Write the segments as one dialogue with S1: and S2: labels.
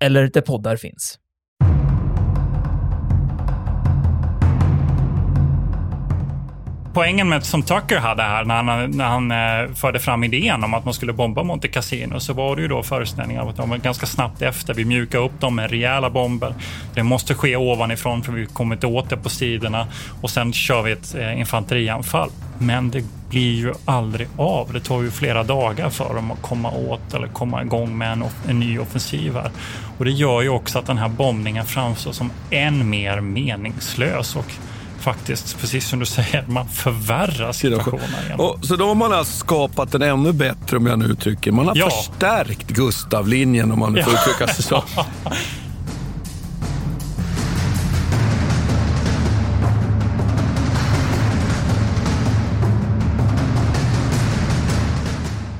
S1: eller där poddar finns.
S2: Poängen med som Tucker hade här när han, när han eh, förde fram idén om att man skulle bomba Monte Cassino så var det ju då föreställningen av att de var ganska snabbt efter. Vi mjukar upp dem med rejäla bomber. Det måste ske ovanifrån för vi kommer inte åt det på sidorna och sen kör vi ett eh, infanterianfall. Men det blir ju aldrig av. Det tar ju flera dagar för dem att komma åt eller komma igång med en, en ny offensiv här. Och det gör ju också att den här bombningen framstår som än mer meningslös och faktiskt, precis som du säger, man förvärrar situationen.
S3: Och, så då har man alltså skapat en ännu bättre, om jag nu uttrycker Man har
S2: Ja.
S3: förstärkt Gustavlinjen, om man nu får uttrycka sig så.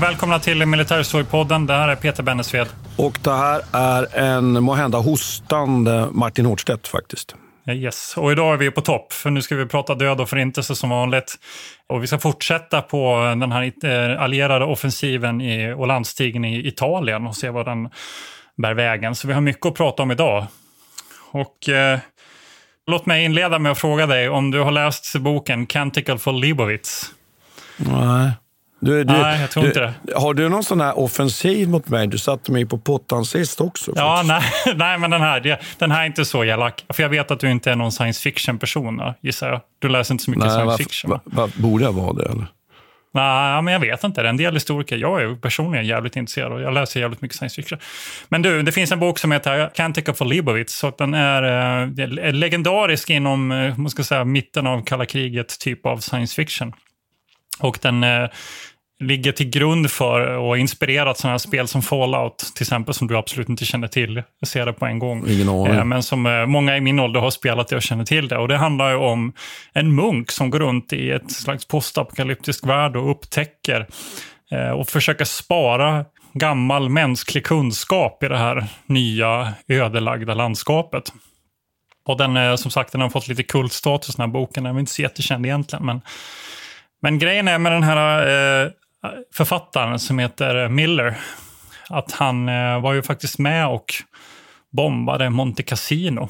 S2: Välkomna till Militärhistoriepodden. Det här är Peter Bennesved.
S3: Och det här är en måhända hostande Martin Hårdstedt faktiskt.
S2: Yes. Och idag är vi på topp, för nu ska vi prata död och förintelse som vanligt. Och vi ska fortsätta på den här eh, allierade offensiven i, och landstigen i Italien och se vad den bär vägen. Så vi har mycket att prata om idag. Och eh, låt mig inleda med att fråga dig om du har läst boken Canticle for Leibowitz.
S3: Nej. Du, du,
S2: Nej, jag tror
S3: du,
S2: inte det.
S3: Har du någon sån här offensiv mot mig? Du satte mig på pottan sist också.
S2: Ja,
S3: faktiskt.
S2: nej, nej, men den här, den här är inte så elak. För jag vet att du inte är någon science fiction-person, gissar jag. Du läser inte så mycket
S3: Nej,
S2: science
S3: varför-
S2: fiction.
S3: va,
S2: va?
S3: borde jag vara det? Eller?
S2: Nej, men jag vet inte. Det är en del historiker. Jag är personligen jävligt intresserad och jag läser jävligt mycket science fiction. Men du, det finns en bok som heter Cantica for Leibowitz. Så den är, eh, är legendarisk inom eh, man ska säga, mitten av kalla kriget, typ av science fiction. Och den eh, ligger till grund för och har inspirerat sådana här spel som Fallout, till exempel, som du absolut inte känner till. Jag ser det på en gång.
S3: Ingen aning.
S2: Eh, Men som eh, många i min ålder har spelat det och känner till det. Och det handlar ju om en munk som går runt i ett slags postapokalyptisk värld och upptäcker eh, och försöker spara gammal mänsklig kunskap i det här nya ödelagda landskapet. Och den, eh, som sagt, den har fått lite kultstatus, den här boken. Den är inte så jättekänd egentligen, men men grejen är med den här eh, författaren som heter Miller, att han eh, var ju faktiskt med och bombade Monte Cassino.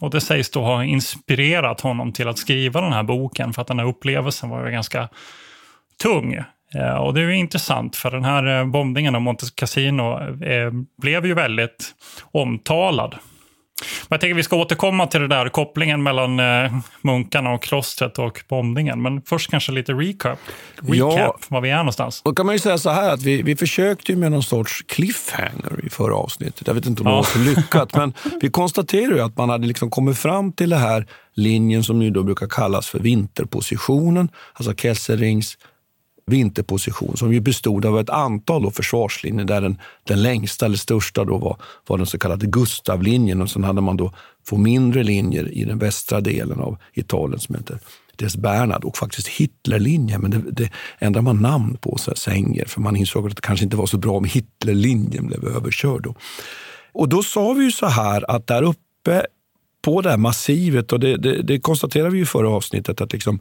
S2: Och det sägs då ha inspirerat honom till att skriva den här boken, för att den här upplevelsen var ju ganska tung. Eh, och det är ju intressant, för den här eh, bombningen av Monte Cassino eh, blev ju väldigt omtalad. Men jag tänker vi ska återkomma till det där kopplingen mellan eh, munkarna och klostret och bombningen. Men först kanske lite recap. Recap,
S3: Ja.
S2: var vi är någonstans.
S3: Då kan man ju säga så här att vi, vi försökte med någon sorts cliffhanger i förra avsnittet. Jag vet inte om det
S2: Ja.
S3: var så lyckat, men vi konstaterar ju att man hade liksom kommit fram till den här linjen som ju då brukar kallas för vinterpositionen, alltså Kesselrings vinterposition som ju bestod av ett antal då försvarslinjer där den, den längsta eller största då var, var den så kallade Gustavlinjen och sen hade man då två mindre linjer i den västra delen av Italien som heter Des Bernhard och faktiskt Hitlerlinjen, men det, det ändrar man namn på så här, Sänger för man insåg att det kanske inte var så bra om Hitlerlinjen blev överkörd. Då. Och då sa vi ju så här att där uppe på det här massivet, och det, det, det konstaterade vi ju i förra avsnittet, att liksom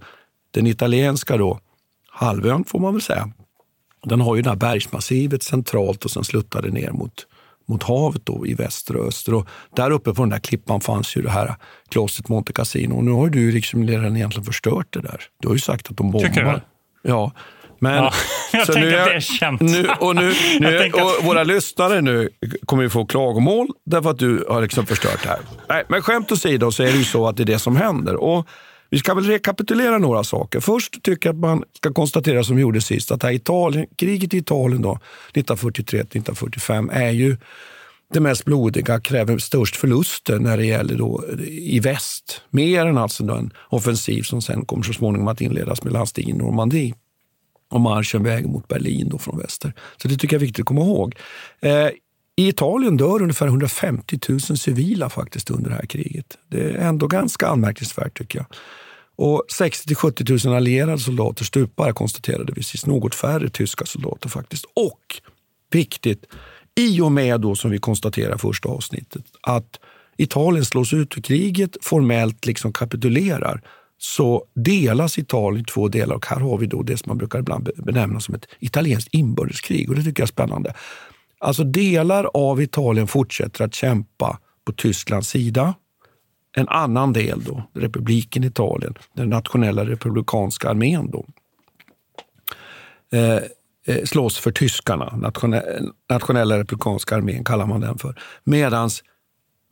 S3: den italienska då, halvön får man väl säga, den har ju det här bergsmassivet centralt och sen sluttar det ner mot, mot havet då i väster och öster. Och där uppe på den där klippan fanns ju det här klostret Monte Cassino. Och nu har ju du liksom redan egentligen förstört det där. Du har ju sagt att de
S2: Tycker
S3: bombar. Ja, Men,
S2: Ja, jag tänker
S3: nu
S2: att det är känt.
S3: Nu, och nu, nu, och våra lyssnare nu kommer ju få klagomål därför att du har liksom förstört det här. Nej, men skämt åsido så är det ju så att det är det som händer. Och vi ska väl rekapitulera några saker. Först tycker jag att man ska konstatera som vi gjorde sist att här Italien, kriget i Italien 1943-1945 är ju det mest blodiga, kräver störst förluster när det gäller då i väst. Mer än alltså den offensiv som sen kommer så småningom att inledas med landstigen i Normandie och marschen vägen mot Berlin då från väster. Så det tycker jag är viktigt att komma ihåg. Eh, I Italien dör ungefär 150 000 civila faktiskt under det här kriget. Det är ändå ganska anmärkningsvärt tycker jag. Och 60 till 70 000 allierade soldater stupar konstaterade vi sist. Något färre tyska soldater faktiskt. Och viktigt, i och med då som vi konstaterar första avsnittet att Italien slås ut ur kriget, formellt liksom kapitulerar, så delas Italien i två delar och här har vi då det som man brukar ibland benämna som ett italienskt inbördeskrig och det tycker jag är spännande. Alltså delar av Italien fortsätter att kämpa på Tysklands sida. En annan del, då, republiken Italien, den nationella republikanska armén, då, eh, eh slåss för tyskarna. Nationella, nationella republikanska armén kallar man den för. Medan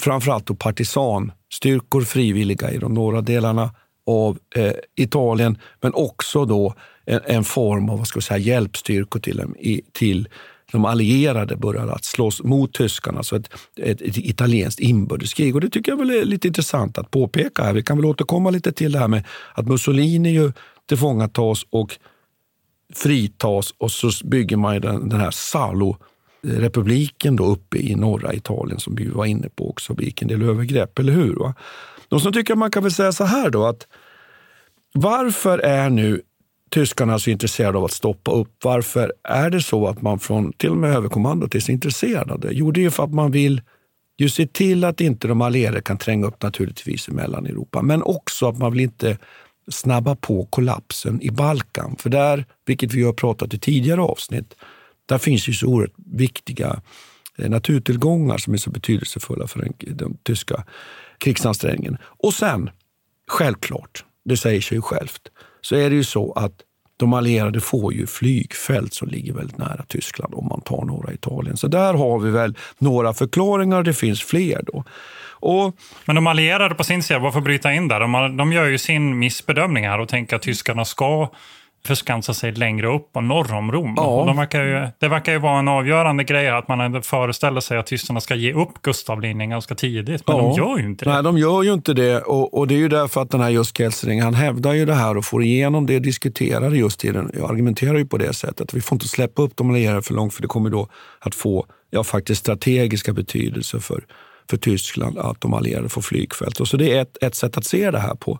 S3: framförallt då partisanstyrkor, frivilliga i de norra delarna av eh, Italien, men också då en, en form av vad ska vi säga, hjälpstyrkor till, till de allierade började att slåss mot tyskarna. Så ett, ett, ett italienskt inbördeskrig. Och det tycker jag väl är lite intressant att påpeka. här. Vi kan väl återkomma lite till det här med att Mussolini ju tillfångatas och fritas och så bygger man ju den, den här Salo-republiken då uppe i norra Italien som vi var inne på också, begick en del övergrepp, eller hur? Va? De som tycker man kan väl säga så här då att varför är nu tyskarna är så intresserade av att stoppa upp? Varför är det så att man från till och med överkommandot är så intresserade av det? Jo, det är för att man vill ju se till att inte de allierade kan tränga upp naturligtvis i Mellaneuropa, men också att man vill inte snabba på kollapsen i Balkan. För där, vilket vi har pratat i tidigare avsnitt, där finns ju så oerhört viktiga eh, naturtillgångar som är så betydelsefulla för den, den tyska krigsansträngningen. Och sen, självklart, det säger sig ju självt, så är det ju så att de allierade får ju flygfält som ligger väldigt nära Tyskland om man tar norra Italien. Så där har vi väl några förklaringar, det finns fler då. Och
S2: Men de allierade på sin sida, varför bryta in där? De, de gör ju sin missbedömning här och tänker att tyskarna ska förskansa sig längre upp och norr om Rom.
S3: Ja.
S2: Och De verkar ju, det verkar ju vara en avgörande grej att man föreställer sig att tyskarna ska ge upp Gustavlinjen ganska tidigt. Men
S3: Ja.
S2: de gör ju inte det.
S3: Nej, de gör ju inte det. Och, och det är ju därför att den här just Kelsering, han hävdar ju det här och får igenom det, diskuterar det just i den, jag argumenterar ju på det sättet. Vi får inte släppa upp de allierade för långt för det kommer då att få ja, faktiskt strategiska betydelse för, för Tyskland att de allierade får flygfält. Och så det är ett, ett sätt att se det här på.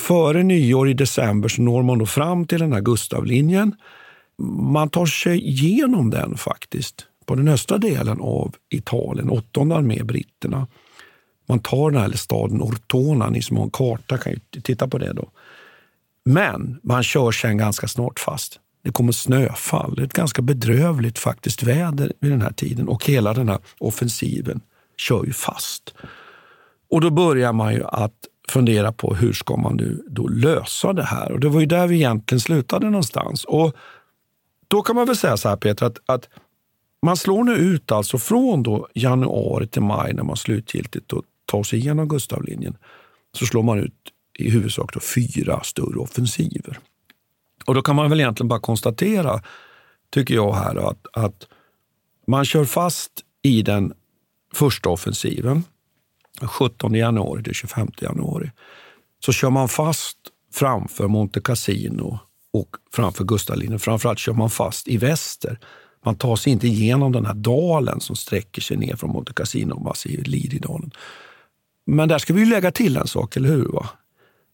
S3: Före nyår i december så når man då fram till den här Gustavlinjen. Man tar sig igenom den faktiskt på den östra delen av Italien, åttonde armé, britterna. Man tar den här staden Ortona, ni som har en karta kan ju titta på det då. Men man kör sen ganska snart fast. Det kommer snöfall. Det är ett ganska bedrövligt faktiskt väder vid den här tiden och hela den här offensiven kör ju fast. Och då börjar man ju att fundera på hur ska man nu då lösa det här? Och det var ju där vi egentligen slutade någonstans. Och då kan man väl säga så här Peter, att, att man slår nu ut alltså från då januari till maj när man slutgiltigt då tar sig igenom Gustavlinjen, så slår man ut i huvudsak då fyra större offensiver. Och då kan man väl egentligen bara konstatera, tycker jag här, att, att man kör fast i den första offensiven, 17 januari till 25 januari. Så kör man fast framför Monte Cassino och framför Gustavlinjen. Framförallt kör man fast i väster. Man tar sig inte igenom den här dalen som sträcker sig ner från Monte Cassino-massivet, Lididalen. Men där ska vi lägga till en sak, eller hur? Va?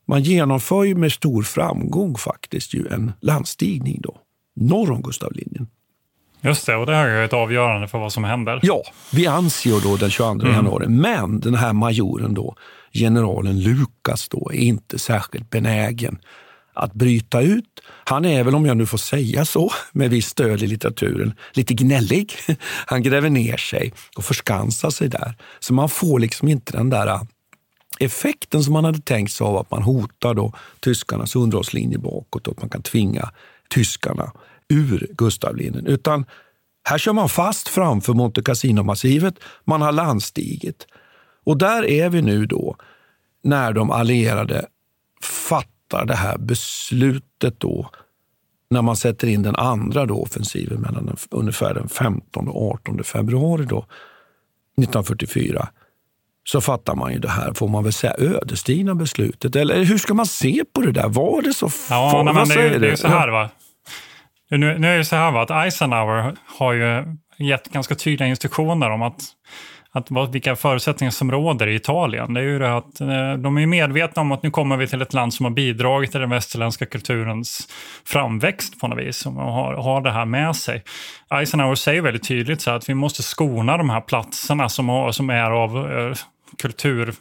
S3: Man genomför ju med stor framgång faktiskt ju en landstigning då, norr om Gustavlinjen.
S2: Just det, och det här är ett avgörande för vad som händer.
S3: Ja, vi anser då den 22 mm. januari. Men den här majoren då, generalen Lukas då, är inte särskilt benägen att bryta ut. Han är väl, om jag nu får säga så, med viss stöd i litteraturen, lite gnällig. Han gräver ner sig och förskansar sig där. Så man får liksom inte den där effekten som man hade tänkt sig av att man hotar då tyskarnas underhållslinje bakåt och att man kan tvinga tyskarna ur Gustavlinjen. Utan här kör man fast framför Monte Cassino-massivet. Man har landstigit. Och där är vi nu då när de allierade fattar det här beslutet då när man sätter in den andra då offensiven mellan den, ungefär den 15 och 18 februari då, 1944 så fattar man ju det här, får man väl säga, ödesdigra beslutet. Eller hur ska man se på det där? Var det så
S2: ja, farligt? Är, det är så här va. Nu, nu är det så här va, att Eisenhower har ju gett ganska tydliga instruktioner om att att vad, vilka förutsättningar som råder i Italien. Det är ju det att eh, de är medvetna om att nu kommer vi till ett land som har bidragit till den västerländska kulturens framväxt på något vis och har, har det här med sig. Eisenhower säger väldigt tydligt så att vi måste skona de här platserna som, har, som är av eh, kultur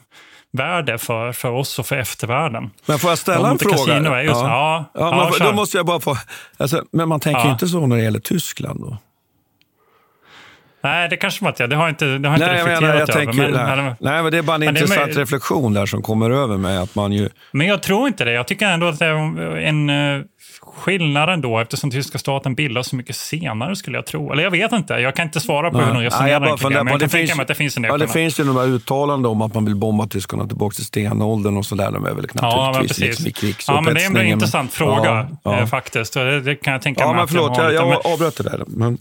S2: värde för, för oss och för eftervärlden.
S3: Men får jag ställa en fråga?
S2: Just, ja.
S3: ja, ja, ja då måste jag bara få... Alltså, men man tänker inte så när det gäller Tyskland då?
S2: Nej, det kanske man inte Det har inte, det har inte nej, reflekterat jag, jag över.
S3: Tänker, men, nej. nej, men det är bara en intressant det, reflektion där som kommer över mig. Att man ju...
S2: Men jag tror inte det. Jag tycker ändå att det är en uh, skillnad ändå eftersom tyska staten bildas så mycket senare skulle jag tro. Eller jag vet inte. Jag kan inte svara på nej. hur de resonerar nej, kring det. Men jag kan tänka mig att det finns en del.
S3: Ja, det finns ju några uttalanden om att man vill bomba tyskarna tillbaka till stenåldern och sådär. De är väl naturligtvis ja, liksom i
S2: krigsupphetsningen. Ja, men det är en intressant fråga ja, ja. Eh, faktiskt. Det, det, kan jag tänka
S3: ja,
S2: mig.
S3: Men förlåt, jag, jag, jag avbröt det där. Men...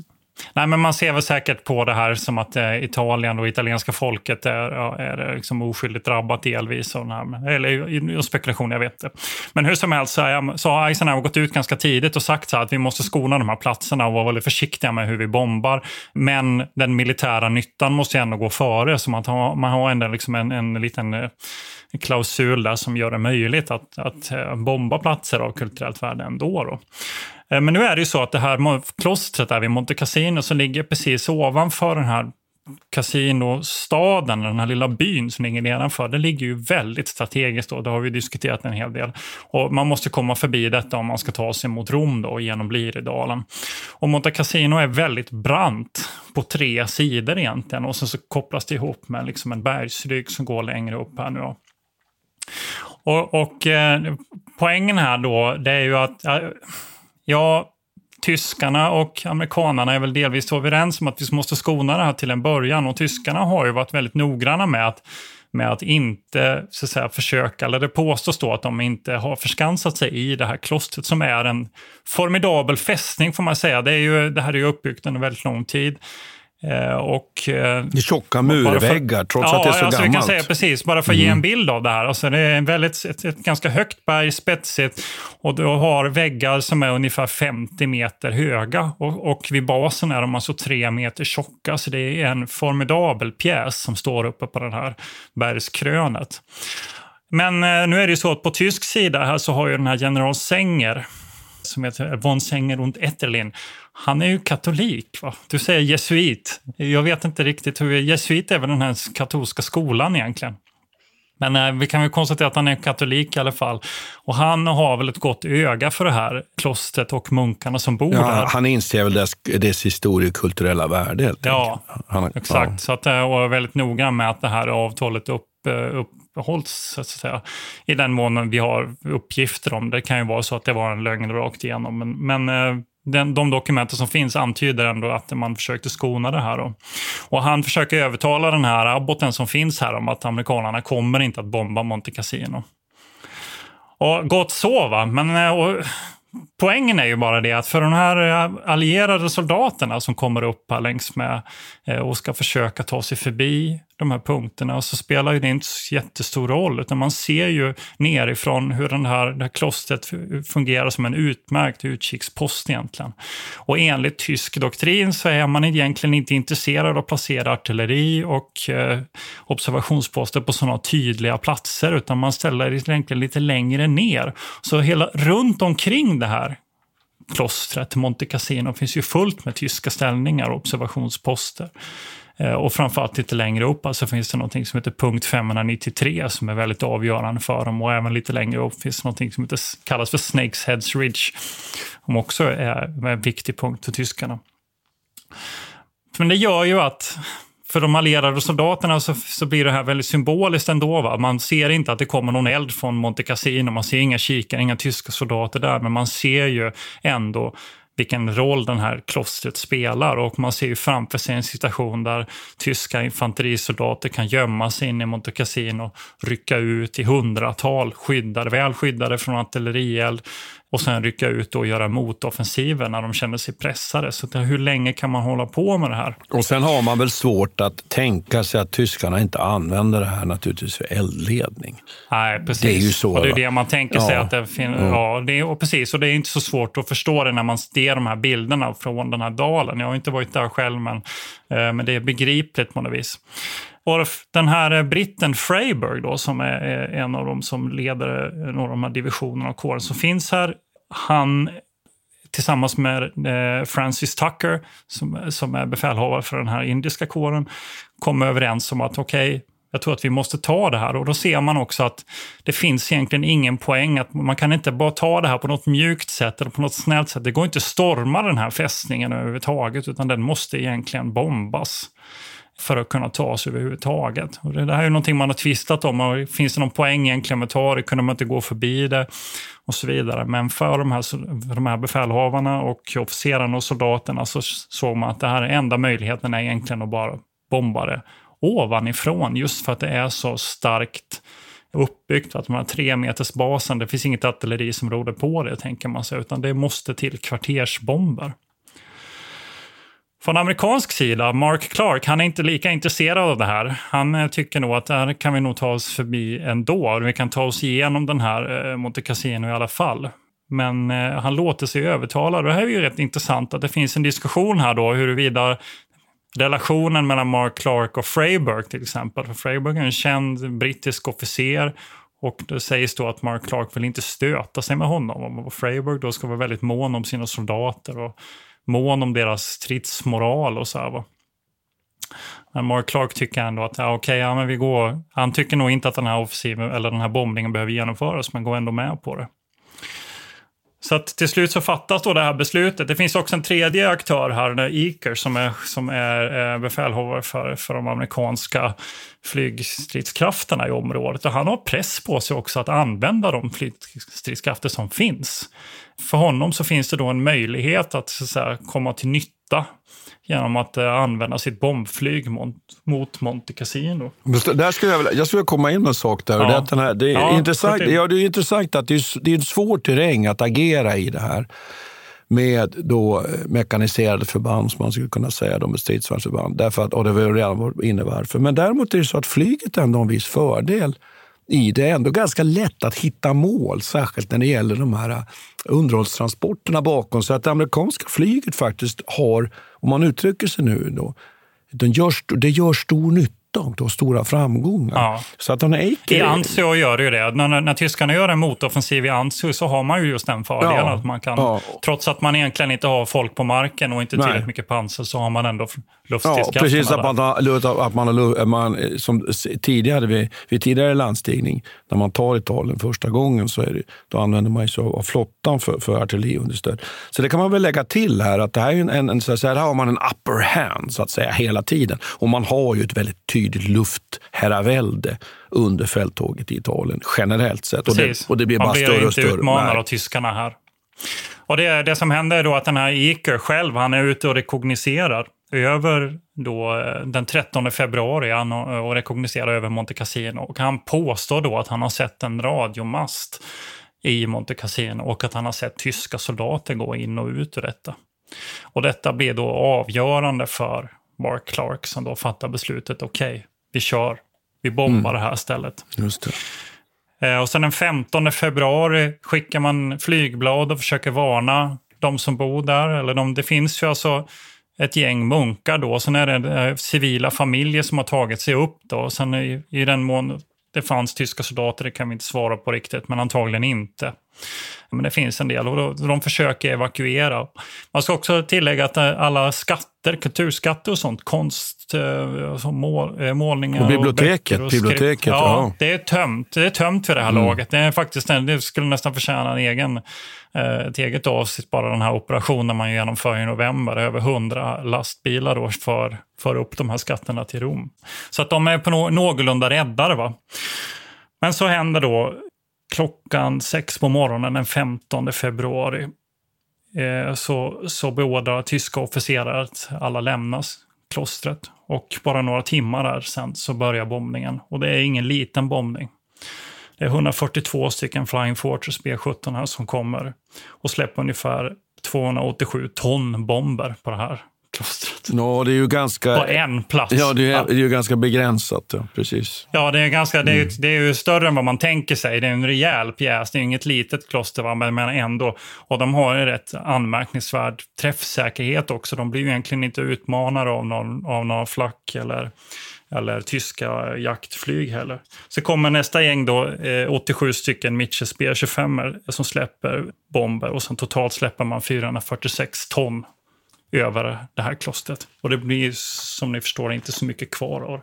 S2: Nej, men man ser väl säkert på det här som att eh, Italien och italienska folket är, är eh, liksom oskyldigt drabbat delvis. Och här, eller spekulation, jag vet inte. Men hur som helst så, är, så har Eisenhower gått ut ganska tidigt och sagt så att vi måste skona de här platserna och vara väldigt försiktiga med hur vi bombar. Men den militära nyttan måste ändå gå före, så man har, man har ändå liksom en, en liten eh, klausul där som gör det möjligt att, att eh, bomba platser av kulturellt värde ändå. Då. Eh, men nu är det ju så att det här klostret där vid Monte Cassino som ligger precis ovanför den här kasinostaden, den här lilla byn som ligger nedanför, det ligger ju väldigt strategiskt. Då. Det har vi diskuterat en hel del. Och man måste komma förbi detta om man ska ta sig mot Rom då, genom Bliridalen. Och Monte Cassino är väldigt brant på tre sidor egentligen och sen så kopplas det ihop med liksom en bergsrygg som går längre upp här nu. Då. Och, och eh, poängen här då, det är ju att eh, ja, tyskarna och amerikanarna är väl delvis överens om att vi måste skona det här till en början. Och tyskarna har ju varit väldigt noggranna med att med att inte så att säga, försöka, eller det påstås då att de inte har förskansat sig i det här klostret som är en formidabel fästning får man säga. Det, är ju, det här är ju uppbyggt under väldigt lång tid. Eh, och, eh,
S3: det tjocka murväggar trots
S2: ja,
S3: att det är så
S2: alltså
S3: gammalt.
S2: Vi kan säga precis, bara för att ge en bild av det här. Alltså det är en väldigt, ett, ett ganska högt berg, spetsigt och du har väggar som är ungefär 50 meter höga och, och vid basen är de alltså tre meter tjocka. Så det är en formidabel pjäs som står uppe på det här bergskrönet. Men eh, nu är det ju så att på tysk sida här så har ju den här general Sänger som heter von Sänger und Etterlin. Han är ju katolik. Va? Du säger jesuit. Jag vet inte riktigt hur... Jesuit är väl den här katolska skolan egentligen. Men eh, vi kan väl konstatera att han är katolik i alla fall. Och han har väl ett gott öga för det här klostret och munkarna som bor
S3: ja,
S2: där.
S3: Han inser väl dess, dess historiekulturella värde
S2: Ja,
S3: han,
S2: exakt.
S3: Ja.
S2: Så att, eh, och är väldigt noga med att det här avtalet upp, eh, uppehålls, så att säga. I den mån vi har uppgifter om det. Det kan ju vara så att det var en lögn rakt igenom. Men, men den, de dokumenten som finns antyder ändå att man försökte skona det här. Då. Och han försöker övertala den här abboten som finns här om att amerikanerna kommer inte att bomba Monte Cassino. Och gott så, va? Men eh, och, poängen är ju bara det att för de här eh, allierade soldaterna som kommer upp här längs med eh, och ska försöka ta sig förbi de här punkterna så spelar ju det inte så jättestor roll utan man ser ju nerifrån hur den här, det här klostret fungerar som en utmärkt utkikspost egentligen. Och enligt tysk doktrin så är man egentligen inte intresserad av att placera artilleri och eh, observationsposter på sådana tydliga platser utan man ställer egentligen lite längre ner. Så hela runt omkring det här klostret, Monte Cassino, finns ju fullt med tyska ställningar och observationsposter. Eh, och framförallt lite längre upp alltså finns det något som heter punkt 593 som är väldigt avgörande för dem. Och även lite längre upp finns det något som heter, kallas för Snakes Heads Ridge. Som också är en viktig punkt för tyskarna. Men det gör ju att för de allierade soldaterna så, så blir det här väldigt symboliskt ändå. Va? Man ser inte att det kommer någon eld från Monte Cassino, man ser inga kikare, inga tyska soldater där, men man ser ju ändå vilken roll den här klostret spelar. Och man ser ju framför sig en situation där tyska infanterisoldater kan gömma sig in i Monte Cassino, rycka ut i hundratal skyddade, väl skyddade från artillerield och sen rycka ut och göra motoffensiver när de känner sig pressade. Så hur länge kan man hålla på med det här?
S3: Och sen har man väl svårt att tänka sig att tyskarna inte använder det här naturligtvis för eldledning.
S2: Nej, precis.
S3: Det är ju så.
S2: Och det är det man tänker sig
S3: Ja.
S2: att det finns.
S3: Mm.
S2: Ja, det är, och precis. Och det är inte så svårt att förstå det när man ser de här bilderna från den här dalen. Jag har inte varit där själv, men, eh, men det är begripligt på något vis. Och den här eh, britten Freyberg då, som är en av dem som leder eh, några av de här divisionerna och kåren som finns här, han tillsammans med eh, Francis Tucker, som, som är befälhavare för den här indiska kåren, kom överens om att okej, jag tror att vi måste ta det här. Och då ser man också att det finns egentligen ingen poäng. att Man kan inte bara ta det här på något mjukt sätt eller på något snällt sätt. Det går inte att storma den här fästningen överhuvudtaget, utan den måste egentligen bombas för att kunna ta sig överhuvudtaget. Och det här är ju någonting man har tvistat om. Och finns det någon poäng egentligen med att ta det? Kunde man inte gå förbi det? Och så vidare. Men för de här, för de här befälhavarna och officerarna och soldaterna så såg man att det här är enda möjligheten är egentligen att bara bomba det ovanifrån. Just för att det är så starkt uppbyggt. Att de här tre meters basen, det finns inget artilleri som råder på det tänker man sig. Utan det måste till kvartersbomber. Från amerikansk sida, Mark Clark, han är inte lika intresserad av det här. Han eh, tycker nog att det här kan vi nog ta oss förbi ändå. Vi kan ta oss igenom den här eh, Monte Cassino i alla fall. Men eh, han låter sig övertala. Det här är ju rätt intressant att det finns en diskussion här då huruvida relationen mellan Mark Clark och Freyberg till exempel. För Freyberg är en känd brittisk officer och det sägs då att Mark Clark vill inte stöta sig med honom. Och Freyberg då ska vara väldigt mån om sina soldater och mån om deras stridsmoral och så här. Va? Men Mark Clark tycker ändå att ja, okej, ja, men vi går. Han tycker nog inte att den här offensiven eller den här bombningen behöver genomföras, men går ändå med på det. Så att till slut så fattas då det här beslutet. Det finns också en tredje aktör här, Iker, som är, som är eh, befälhavare för, för de amerikanska flygstridskrafterna i området. Och han har press på sig också att använda de flygstridskrafter som finns. För honom så finns det då en möjlighet att, så att säga, komma till nytta genom att uh, använda sitt bombflyg mot, mot Monte Cassino.
S3: Där skulle jag, jag skulle komma in med en sak där. Ja. Det, här, det, är ja, intressant, ja, det är intressant att det är, det är en svår terräng att agera i det här med då eh, mekaniserade förband, som man skulle kunna säga, de stridsvagnsförband. Därför att, och det vi redan inne varför. Men däremot är det så att flyget ändå har en viss fördel i det. är ändå ganska lätt att hitta mål, särskilt när det gäller de här äh, underhållstransporterna bakom. Så att det amerikanska flyget faktiskt har, om man uttrycker sig nu, då, det gör, det gör stor nytta och har stora framgångar. Ja. Så att Eiker...
S2: I Anzio gör det ju det. När, när tyskarna gör en motoffensiv i Anzio så har man ju just den fördelen. Ja. Att man kan, ja. Trots att man egentligen inte har folk på marken och inte tillräckligt mycket pansar så har man ändå luftstridskrafterna.
S3: Ja, precis. Att man, har, att man, har, man som tidigare vid, vid tidigare landstigning, när man tar Italien första gången, så är det, då använder man sig av flottan för, för artilleriunderstöd. Så det kan man väl lägga till här, att det här, är en, en, så här, här har man en upper hand så att säga hela tiden. Och man har ju ett väldigt tydligt luftherravälde under fälttåget i Italien generellt sett. Och det, och det, blir bara
S2: man
S3: blir större och större.
S2: Inte utmanad av tyskarna här. Och det, det som händer är då att den här Iker själv, han är ute och rekogniserar över då eh, den 13 februari han och rekognoserar över Monte Cassino. Och han påstår då att han har sett en radiomast i Monte Cassino och att han har sett tyska soldater gå in och ut ur detta. Och detta blir då avgörande för Mark Clark som då fattar beslutet, okej, okay, vi kör, vi bombar mm. det här stället.
S3: Just
S2: det. Eh, och sen den 15 februari skickar man flygblad och försöker varna de som bor där. Eller de, det finns ju alltså ett gäng munkar då. Sen är det eh, civila familjer som har tagit sig upp då. Sen i, i den mån det fanns tyska soldater, det kan vi inte svara på riktigt, men antagligen inte. Men det finns en del och de försöker evakuera. Man ska också tillägga att eh, alla skatter, kulturskatter och sånt, konst, eh, mål, eh, målningar
S3: och biblioteket. Och, och biblioteket ja,
S2: ja, det är tömt. Det är tömt vid det här mm. laget. Det är faktiskt det skulle nästan förtjäna en egen, ett eget avsnitt, bara den här operationen man genomför i november. Över hundra lastbilar då för, för upp de här skatterna till Rom. Så att de är på no någorlunda räddare. Va? Men så händer då klockan sex på morgonen den 15 februari eh, så, så beordrar tyska officerare att alla lämnas klostret. Och bara några timmar där sen så börjar bombningen. Och det är ingen liten bombning. Det är 142 stycken Flying Fortress B-17 här som kommer och släpper ungefär 287 ton bomber på det här klostret.
S3: Ja, det är ju ganska...
S2: På en plats.
S3: Ja, det är, det är ju ganska begränsat. Ja, precis.
S2: Ja, det är, ganska, det, är, mm. det är ju större än vad man tänker sig. Det är en rejäl pjäs. Det är inget litet kloster, va? Men, ändå. Och de har ju rätt anmärkningsvärd träffsäkerhet också. De blir ju egentligen inte utmanade av någon, av någon flack eller eller tyska jaktflyg heller. Så kommer nästa gäng då, eh, 87 stycken Mitchells B25 som släpper bomber och sen totalt släpper man 446 ton över det här klostret. Och det blir som ni förstår inte så mycket kvar av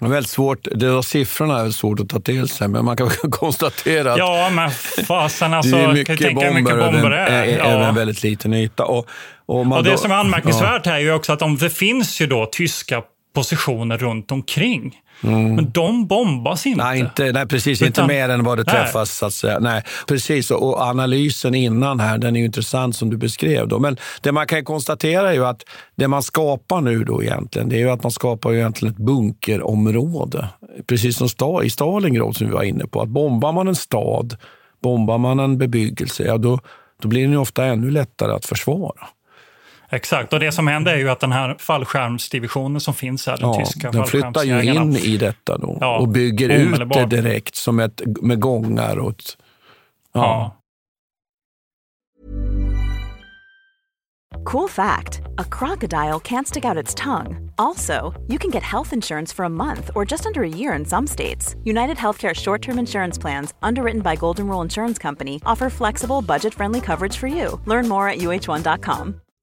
S3: det är väldigt svårt. Det där siffrorna är svårt att ta till sig, men man kan konstatera att
S2: ja, men fasen, alltså, det är mycket kan bomber, mycket bomber är.
S3: är, är ja. en väldigt liten yta. Och,
S2: och, och det då, som är anmärkningsvärt ja. här är ju också att om det finns ju då tyska positioner runt omkring. Mm. Men de bombas inte.
S3: Nej, inte, nej precis. Utan, inte mer än vad det träffas. Så att säga. Nej, precis. Och analysen innan här, den är intressant som du beskrev. Då. Men det man kan konstatera är ju att det man skapar nu då egentligen, det är ju att man skapar egentligen ett bunkerområde. Precis som sta, i Stalingrad som vi var inne på. Att bombar man en stad, bombar man en bebyggelse, ja då, då blir den ofta ännu lättare att försvara.
S2: Exakt, och det som händer är ju att den här fallskärmsdivisionen som finns här, den ja, tyska
S3: Den flyttar ju in i detta då ja, och bygger ut det direkt som ett, med gångar. Och ett, ja. ja.
S4: Cool fact a crocodile can't stick out its tongue. Also, you can get health insurance for a month or just under a year in some states. United Healthcare short term insurance plans, underwritten by Golden Rule Insurance Company, offer flexible, budget friendly coverage for you. Learn more at uh1.com.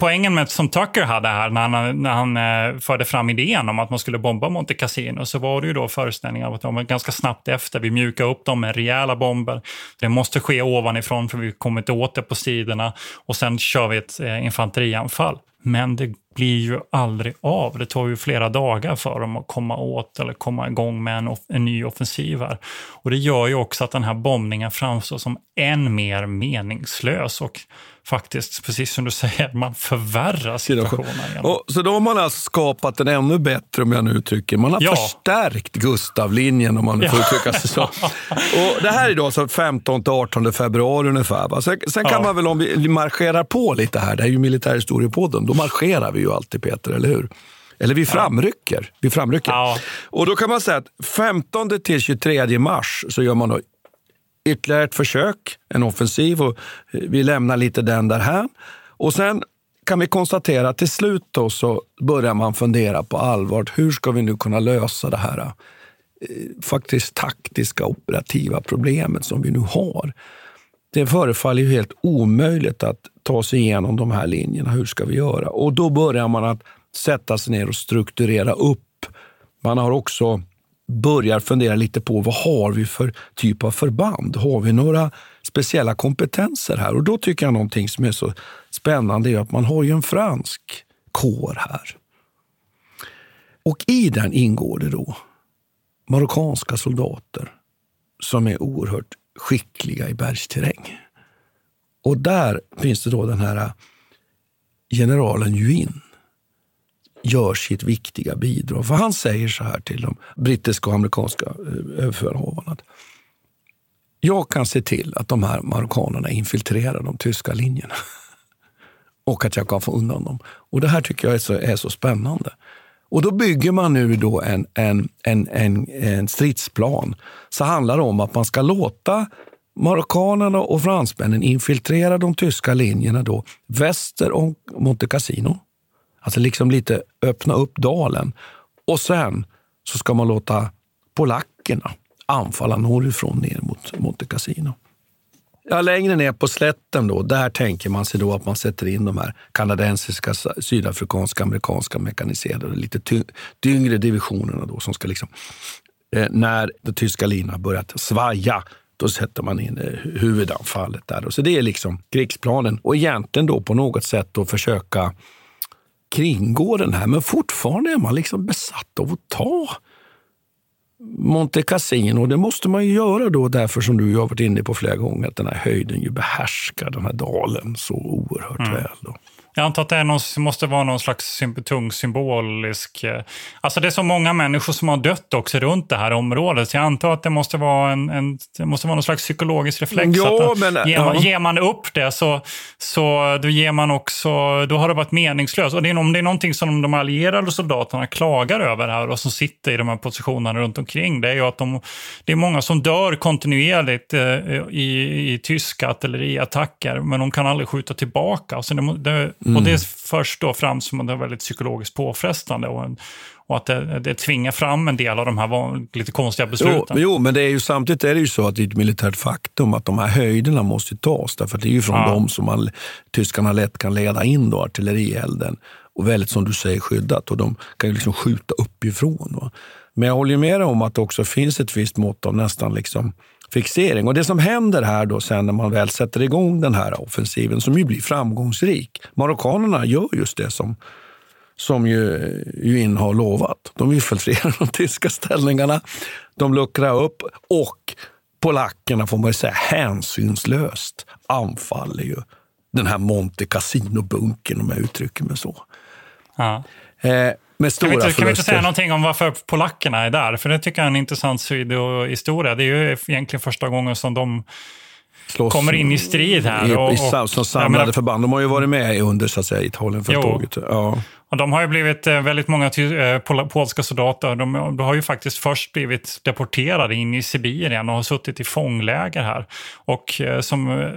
S2: Poängen med som Tucker hade här när han, när han eh, förde fram idén om att man skulle bomba Monte Cassino så var det ju då föreställningar att de var ganska snabbt efter. Vi mjukar upp dem med rejäla bomber. Det måste ske ovanifrån för vi kommer inte åt det på sidorna och sen kör vi ett eh, infanterianfall. Men det blir ju aldrig av. Det tar ju flera dagar för dem att komma åt eller komma igång med en, en ny offensiv här. Och det gör ju också att den här bombningen framstår som än mer meningslös och faktiskt, precis som du säger, man förvärrar situationen.
S3: Och, så då har man alltså skapat en ännu bättre, om jag nu uttrycker Man har
S2: Ja.
S3: förstärkt Gustavlinjen, om man nu får
S2: Ja.
S3: uttrycka sig så. Och det här är då alltså 15-18 februari ungefär. Va? Sen, sen kan
S2: Ja.
S3: man väl, om vi marscherar på lite här, det här är ju militärhistoriepodden, då marscherar vi ju alltid Peter, eller hur? Eller vi framrycker. Vi framrycker. Och då kan man säga att 15 till 23 mars så gör man då ytterligare ett försök, en offensiv och eh, vi lämnar lite den där här. Och sen kan vi konstatera att till slut då så börjar man fundera på allvar. Hur ska vi nu kunna lösa det här eh, faktiskt taktiska operativa problemet som vi nu har? Det förefaller ju helt omöjligt att ta sig igenom de här linjerna. Hur ska vi göra? Och då börjar man att sätta sig ner och strukturera upp. Man har också börjar fundera lite på vad har vi för typ av förband? Har vi några speciella kompetenser här? Och då tycker jag någonting som är så spännande är att man har ju en fransk kår här. Och i den ingår det då marockanska soldater som är oerhört skickliga i bergsterräng. Och där finns det då den här generalen Juin gör sitt viktiga bidrag. För han säger så här till de brittiska och amerikanska eh, överbefälhavarna. Jag kan se till att de här marockanerna infiltrerar de tyska linjerna. Och att jag kan få undan dem. Och Det här tycker jag är så, är så spännande. Och då bygger man nu då en, en, en, en, en stridsplan. Så handlar det om att man ska låta marockanerna och fransmännen infiltrera de tyska linjerna då väster om Monte Cassino. Alltså liksom lite öppna upp dalen. Och sen så ska man låta polackerna anfalla norrifrån ner mot Monte Cassino. Ja, längre ner på slätten då, där tänker man sig då att man sätter in de här kanadensiska, sydafrikanska, amerikanska mekaniserade, lite tyngre divisionerna då som ska liksom, eh, när den tyska linan börjat svaja, då sätter man in eh, huvudanfallet där. Då. Så det är liksom krigsplanen och egentligen då på något sätt då försöka kringgå den här, men fortfarande är man liksom besatt av att ta Monte Cassino. Det måste man ju göra då därför som du har varit inne på flera gånger, att den här höjden ju behärskar den här dalen så oerhört
S2: Mm.
S3: väl. Då.
S2: Jag antar att det är någon, måste vara någon slags tung symbolisk... eh, Alltså det är så många människor som har dött också runt det här området. Så jag antar att det måste vara, en, en, det måste vara någon slags psykologisk reflex.
S3: Ja,
S2: att
S3: men,
S2: ger, man,
S3: ja.
S2: ger man upp det så, så då ger man också... Då har det varit meningslöst. Och det är, om det är någonting som de allierade soldaterna klagar över här och som sitter i de här positionerna runt omkring. Det är ju att de, det är många som dör kontinuerligt eh, i, i tyska artilleriattacker men de kan aldrig skjuta tillbaka. Så det, det,
S3: Mm.
S2: Och det förs då fram som att det är väldigt psykologiskt påfrestande och, en, och att det, det tvingar fram en del av de här lite konstiga
S3: Jo,
S2: besluten.
S3: jo, men det är ju, samtidigt är det ju så att det är ett militärt faktum att de här höjderna måste tas. Därför att det är ju från
S2: Ja.
S3: dem som man, tyskarna lätt kan leda in då, artillerielden. Och väldigt, som du säger, skyddat. Och de kan ju liksom skjuta uppifrån. Va? Men jag håller ju med dig om att det också finns ett visst mått av nästan liksom fixering. Och det som händer här då sen när man väl sätter igång den här offensiven, som ju blir framgångsrik. Marockanerna gör just det som, som ju Yuin har lovat. De infiltrerar de tyska ställningarna, de luckrar upp och polackerna, får man ju säga, hänsynslöst anfaller ju den här Monte Cassino-bunkern, om jag uttrycker mig så.
S2: Ja.
S3: Eh, med stora
S2: kan, vi inte, kan vi inte säga någonting om varför polackerna är där? För det tycker jag är en intressant sidohistoria. Det är ju egentligen första gången som de
S3: Slåss
S2: kommer in i strid här.
S3: I,
S2: och,
S3: som samlade
S2: menar-
S3: förband. De har ju varit med under så att säga, Italienfälttåget. Ja.
S2: Och de har ju blivit eh, väldigt många eh, pol- polska soldater. De, har ju faktiskt först blivit deporterade in i Sibirien och har suttit i fångläger här. Och eh, som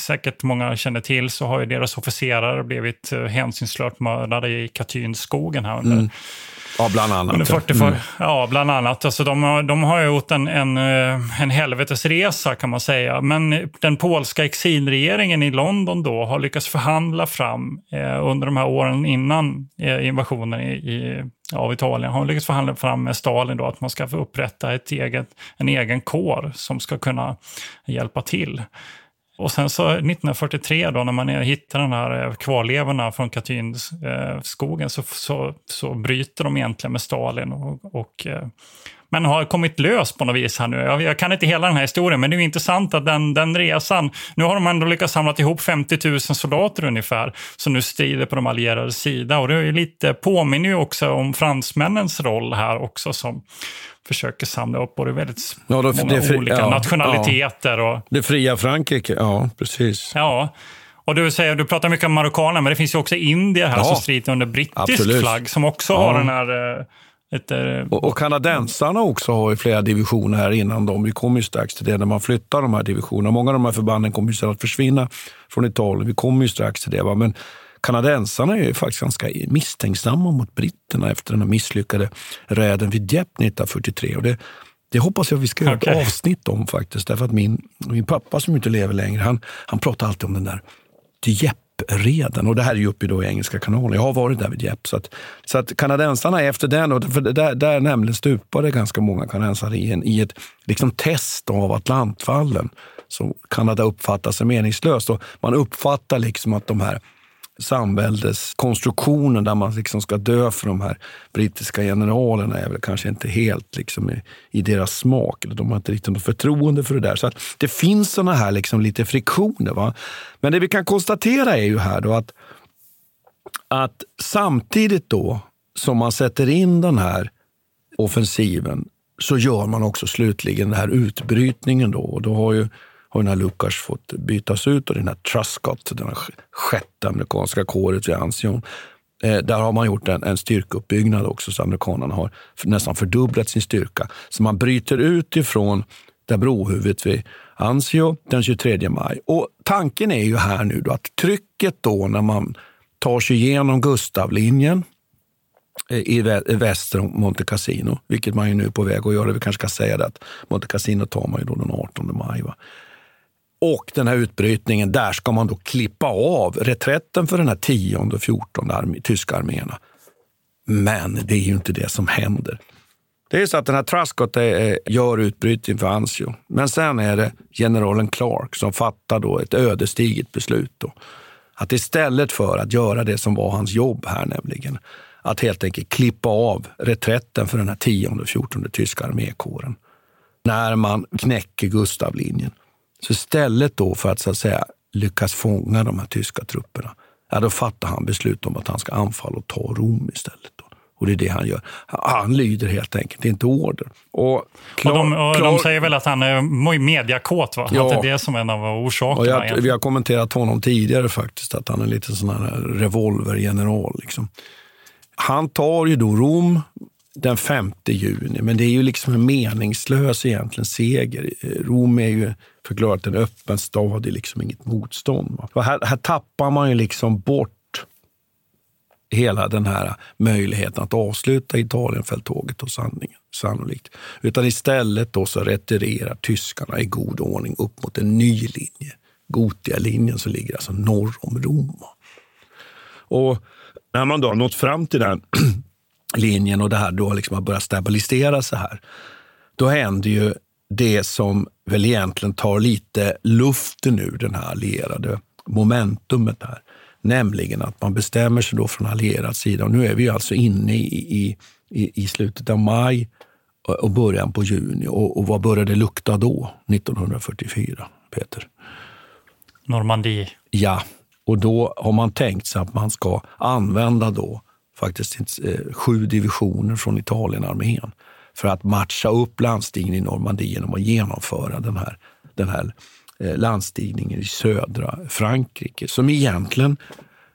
S2: säkert många känner till så har ju deras officerare blivit hänsynslöst mördade i Katynskogen här under
S3: Mm. Ja, bland annat.
S2: under
S3: ja.
S2: 40,
S3: Mm.
S2: Ja, bland annat. Alltså de, har, de har gjort en, en, eh, en helvetesresa kan man säga. Men den polska exilregeringen i London då har lyckats förhandla fram eh, under de här åren innan eh, invasionen i, i, av Italien. Har lyckats förhandla fram med Stalin då att man ska få upprätta ett eget, en egen kår som ska kunna hjälpa till. Och sen så 1943 då när man hittar den här eh, kvarlevorna från Katynskogen eh, så, så, så bryter de egentligen med Stalin. Och, och, eh, men har kommit lös på något vis här nu. Jag, jag kan inte hela den här historien, men det är ju intressant att den, den resan, nu har de ändå lyckats samla ihop 50 000 soldater ungefär, som nu strider på de allierades sida. Och det är lite, påminner ju också om fransmännens roll här också, som försöker samla upp både väldigt
S3: Ja, då-
S2: många
S3: fri-
S2: olika
S3: ja,
S2: nationaliteter. Och,
S3: Det fria Frankrike, ja precis.
S2: Ja, och du, säger, du pratar mycket om marockaner, men det finns ju också indier här
S3: Ja,
S2: som strider under brittisk
S3: absolut.
S2: flagg, som också
S3: Ja.
S2: har den här... Ett, eh,
S3: Och, och kanadensarna också har ju flera divisioner här innan dem. Vi kommer ju strax till det när man flyttar de här divisionerna. Många av de här förbanden kommer ju sedan att försvinna från Italien. Vi kommer ju strax till det. Va? Men kanadensarna är ju faktiskt ganska misstänksamma mot britterna efter den här misslyckade räden vid Dieppe 1943. Och det, det hoppas jag vi ska göra
S2: Okej.
S3: ett avsnitt om faktiskt. Därför att min, min pappa som inte lever längre, han, han pratar alltid om den där Dieppe-reden. Och det här är ju uppe då i Engelska kanalen. Jag har varit där vid Dieppe. Så att, så att kanadensarna efter den, och för där, där nämligen stupade ganska många kanadensare i, en, i ett liksom test av Atlantfallen som Kanada uppfattar som meningslöst. Och man uppfattar liksom att de här samväldeskonstruktionen där man liksom ska dö för de här brittiska generalerna är väl kanske inte helt liksom i, i deras smak. Eller de har inte riktigt något förtroende för det där. Så att det finns såna här liksom lite friktioner. Va? Men det vi kan konstatera är ju här då att, att samtidigt då som man sätter in den här offensiven så gör man också slutligen den här utbrytningen. Då, och då har ju har den här Lukas fått bytas ut och den här Truscott, den här sjätte amerikanska kåret vid Ansion, eh, där har man gjort en, en styrkeuppbyggnad också, så amerikanerna har för, nästan fördubblat sin styrka. Så man bryter ut ifrån där brohuvudet vid Anzio den 23 maj. Och tanken är ju här nu då att trycket då när man tar sig igenom Gustavlinjen eh, i väster om Monte Cassino, vilket man ju nu är på väg att göra. Vi kanske ska säga det att Monte Cassino tar man ju då den 18 maj. Va? Och den här utbrytningen, där ska man då klippa av reträtten för den här 10 och 14 armé, tyska arméerna. Men det är ju inte det som händer. Det är så att den här Truscott gör utbrytning för Anzio. Men sen är det generalen Clark som fattar då ett ödesdigert beslut. Då. Att istället för att göra det som var hans jobb här, nämligen att helt enkelt klippa av reträtten för den här 10 och 14 tyska armékåren. När man knäcker Gustavlinjen. Så istället då för att, så att säga, lyckas fånga de här tyska trupperna, ja, då fattar han beslut om att han ska anfalla och ta Rom istället. Då. Och det är det han gör. Han lyder helt enkelt inte order. Och,
S2: och, de, och de
S3: Clark-
S2: säger väl att han är mediakåt, va?
S3: Ja.
S2: Att det är det som är en av orsakerna.
S3: jag, vi har kommenterat honom tidigare faktiskt, att han är lite sån här revolvergeneral. Liksom. Han tar ju då Rom den 5 juni, men det är ju liksom en meningslös egentligen seger. Rom är ju förklarat en öppen stad, är liksom inget motstånd. va. Här, här tappar man ju liksom bort hela den här möjligheten att avsluta Italienfälttåget och sanningen, sannolikt. Utan istället då så retirerar tyskarna i god ordning upp mot en ny linje. Gotia-linjen som ligger alltså norr om Rom. Och när man då har nått fram till den linjen och det här då liksom har börjat stabilisera sig här, då händer ju det som väl egentligen tar lite luften ur den här allierade momentumet här. Nämligen att man bestämmer sig då från allierad sida. Och nu är vi alltså inne i, i, i slutet av maj och början på juni. Och, och vad började det lukta då, 1944, Peter?
S2: Normandie.
S3: Ja, och då har man tänkt sig att man ska använda då faktiskt eh, sju divisioner från Italienarmén för att matcha upp landstigningen i Normandie genom att genomföra den här, den här eh, landstigningen i södra Frankrike som egentligen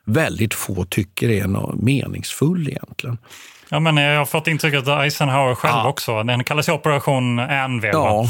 S3: väldigt få tycker är något meningsfull egentligen.
S2: Ja, men jag har fått intrycket att Eisenhower själv ja. också, den kallas ju Operation Anvil. Ja.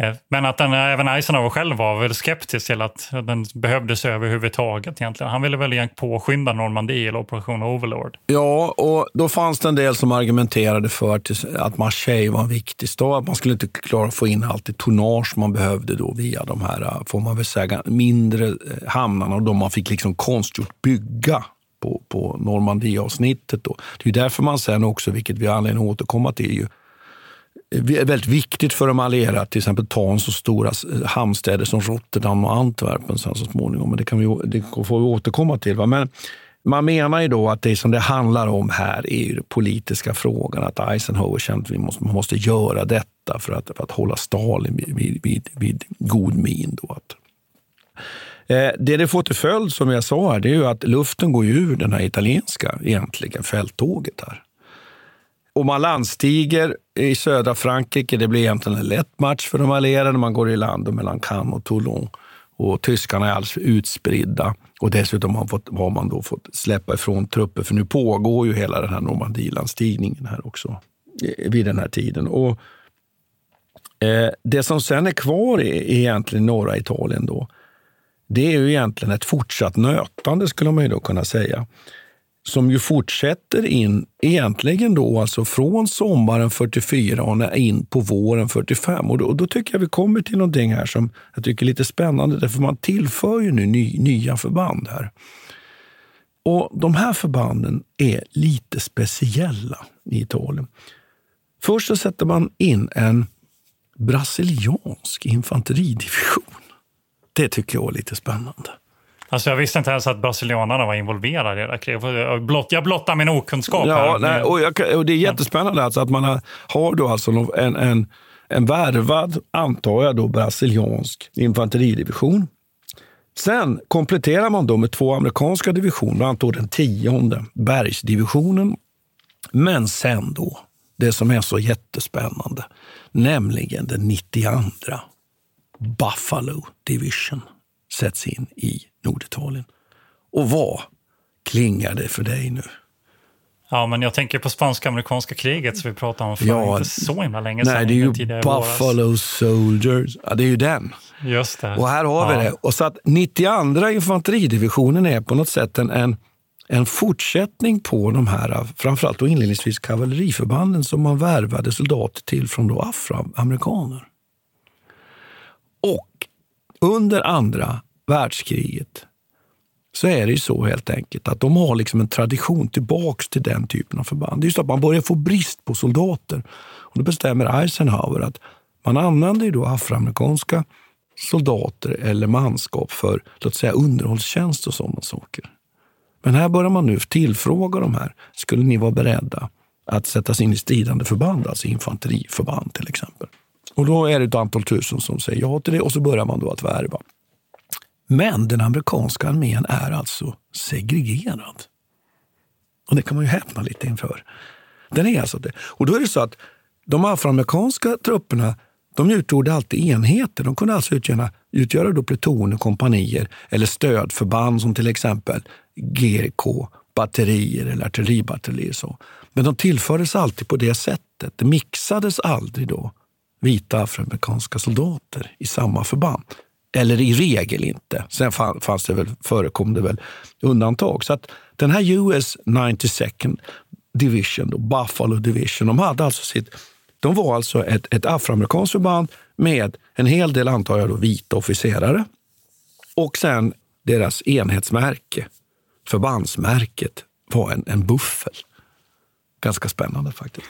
S2: Eh, men att den, även Eisenhower själv var väl skeptisk till att den behövdes överhuvudtaget egentligen. Han ville väl påskynda Normandie eller Operation Overlord.
S3: Ja, och då fanns det en del som argumenterade för att Marseille var en viktig stad. Man skulle inte klara att få in allt det tonnage man behövde då via de här, får man väl säga, mindre eh, hamnarna och de man fick liksom konstgjort bygga på, på Normandieavsnittet. Då. Det är därför man sen också, vilket vi har anledning att återkomma till, ju, är väldigt viktigt för de allierade att till exempel ta en så stora hamnstäder som Rotterdam och Antwerpen sen så småningom. Men det, kan vi, det får vi återkomma till. Va? Men man menar ju då att det som det handlar om här är ju den politiska frågan. Att Eisenhower kände att vi måste, man måste göra detta för att, för att hålla Stalin vid, vid, vid, vid god min. Då. Att, Eh, det det får till följd, som jag sa, här, det är ju att luften går ur den här italienska egentligen fälttåget här. Och man landstiger i södra Frankrike. Det blir egentligen en lätt match för de allierade. Man går i land mellan Cannes och Toulon. Och tyskarna är alldeles utspridda. Och dessutom har, fått, har man då fått släppa ifrån trupper, för nu pågår ju hela den här Normandielandstigningen här också vid den här tiden. Och eh, Det som sen är kvar i egentligen norra Italien då det är ju egentligen ett fortsatt nötande skulle man ju då kunna säga. Som ju fortsätter in egentligen då alltså från sommaren 44 och in på våren 45. Och då, och då, tycker jag vi kommer till någonting här som jag tycker är lite spännande. Därför man tillför ju nu ny, nya förband här. Och de här förbanden är lite speciella i Italien. Först så sätter man in en brasiliansk infanteridivision. Det tycker jag är lite spännande.
S2: Alltså jag visste inte ens att brasilianarna var involverade i det kriget. Jag blottar min okunskap.
S3: Ja,
S2: här.
S3: Nej, och, jag, och, det är jättespännande alltså att man har, har då alltså en, en, en värvad, antar jag, då, brasiliansk infanteridivision. Sen kompletterar man då med två amerikanska divisioner, bland annat den tionde bergsdivisionen. Men sen då, det som är så jättespännande, nämligen den 92 Buffalo Division sätts in i Norditalien. Och vad klingar det för dig nu?
S2: Ja, men jag tänker på spanska-amerikanska kriget som vi pratade om för ja, inte så himla länge
S3: sedan. Nej, det är ju Buffalo våras. Soldiers. Ja, det är ju den.
S2: Just det.
S3: Och här har ja. vi det. Och så att 92 infanteridivisionen är på något sätt en, en, en fortsättning på de här, framförallt då inledningsvis kavalleriförbanden som man värvade soldater till från då afroamerikaner. Och under andra världskriget så är det ju så helt enkelt att de har liksom en tradition tillbaks till den typen av förband. Det är just att man börjar få brist på soldater. Och då bestämmer Eisenhower att man använder ju då afroamerikanska soldater eller manskap för låt säga underhållstjänst och sådana saker. Men här börjar man nu tillfråga de här. Skulle ni vara beredda att sättas in i stridande förband, alltså infanteriförband till exempel? Och då är det ett antal tusen som säger ja till det och så börjar man då att värva. Men den amerikanska armén är alltså segregerad. Och det kan man ju häpna lite inför. Den är alltså det. Och då är det så att de afroamerikanska trupperna de utgjorde alltid enheter. De kunde alltså utgöra, utgöra då plutoner, kompanier eller stödförband som till exempel GK, batterier eller artilleribatterier. Men de tillfördes alltid på det sättet. Det mixades aldrig då vita afroamerikanska soldater i samma förband. Eller i regel inte. Sen fanns det väl, förekom det väl undantag. Så att den här US 92nd Division, då, Buffalo Division, de hade alltså sitt de var alltså ett, ett afroamerikanskt förband med en hel del, antar jag, då, vita officerare. Och sen deras enhetsmärke, förbandsmärket, var en, en buffel ganska spännande faktiskt.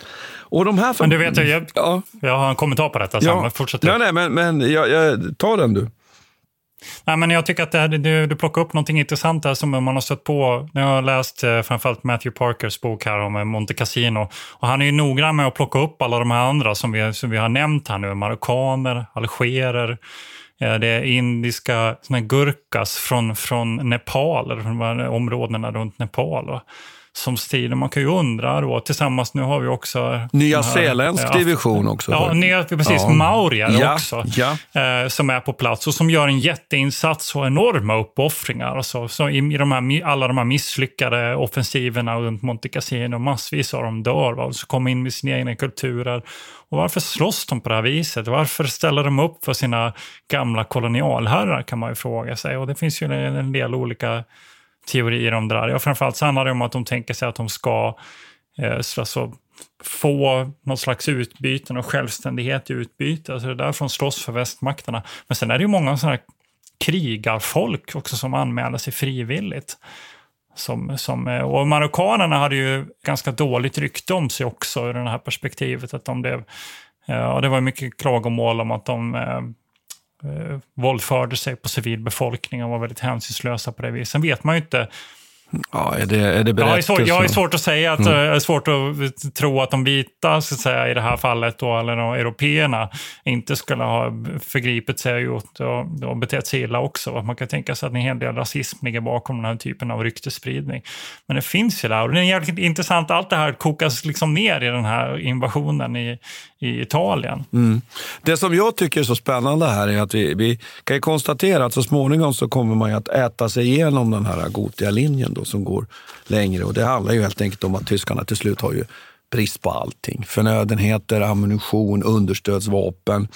S3: Och de här...
S2: Men du vet, jag,
S3: ja.
S2: jag har en kommentar på detta sen.
S3: Ja.
S2: Fortsätt
S3: Nej, nej, men, men jag, jag, ta den du.
S2: Nej, men jag tycker att här, du, du plockar upp något intressant där som man har stött på. Jag har läst eh, framförallt Matthew Parkers bok här om eh, Monte Cassino. Och han är ju noggrann med att plocka upp alla de här andra som vi, som vi har nämnt här nu. Marockaner, algerer, eh, det är indiska såna gurkas från, från Nepal, eller från områdena runt Nepal. Va? Som strider. Man kan ju undra då, tillsammans, nu har vi också...
S3: Nya Zeeländsk division också.
S2: Ja, nya, precis.
S3: Ja.
S2: Maurier
S3: Ja,
S2: också.
S3: ja.
S2: Eh, som är på plats och som gör en jätteinsats och enorma uppoffringar. Alltså, så i, i de här, alla de här misslyckade offensiverna runt Monte Cassino, massvis av dem dör. Va? Och så kommer in med sina egna kulturer. Och varför slåss de på det här viset? Varför ställer de upp för sina gamla kolonialherrar kan man ju fråga sig. Och det finns ju en del olika teorier om det där. Ja, framförallt så handlar det om att de tänker sig att de ska eh, så, alltså, få någon slags utbyte, och självständighet i utbyte. Alltså det är därför de slåss för västmakterna. Men sen är det ju många sådana här krigarfolk också som anmäler sig frivilligt. Som, som, eh, och marockanerna hade ju ganska dåligt rykte om sig också ur det här perspektivet. Att de blev, eh, ja, det var mycket klagomål om att de eh, eh, våldförde sig på civilbefolkningen och var väldigt hänsynslösa på det viset. Sen vet man ju inte
S3: Ja, är det, är det
S2: jag, har svårt, jag har svårt att säga att,
S3: Mm.
S2: mm. är svårt att tro att de vita, så att säga, i det här fallet, då, eller de européerna, inte skulle ha förgripit sig och, och, och betett sig illa också. Man kan tänka sig att en hel del rasism ligger bakom den här typen av ryktespridning. Men det finns ju där och det är jävligt intressant, allt det här kokas liksom ner i den här invasionen i, i Italien.
S3: Mm. Det som jag tycker är så spännande här är att vi, vi kan ju konstatera att så småningom så kommer man ju att äta sig igenom den här Gotia-linjen då, som går längre. Och det handlar ju helt enkelt om att tyskarna till slut har ju brist på allting. Förnödenheter, ammunition, understödsvapen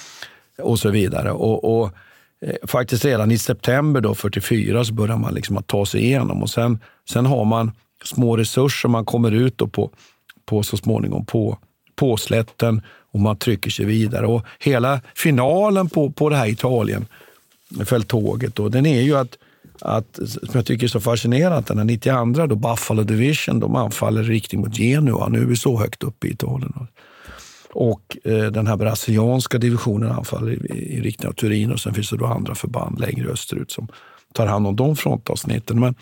S3: och så vidare. Och, och eh, faktiskt redan i september då, 44 så börjar man liksom att ta sig igenom och sen, sen har man små resurser. Man kommer ut då på, på så småningom på slätten och man trycker sig vidare. Och hela finalen på, på det här Italien, fälttåget, då, den är ju att, att, som jag tycker är så fascinerande, den här 92 då Buffalo Division, de anfaller i riktning mot Genua. Nu är vi så högt upp i Italien. Och eh, den här brasilianska divisionen anfaller i, i riktning mot Turin och sen finns det då andra förband längre österut som tar hand om de frontavsnitten. Men,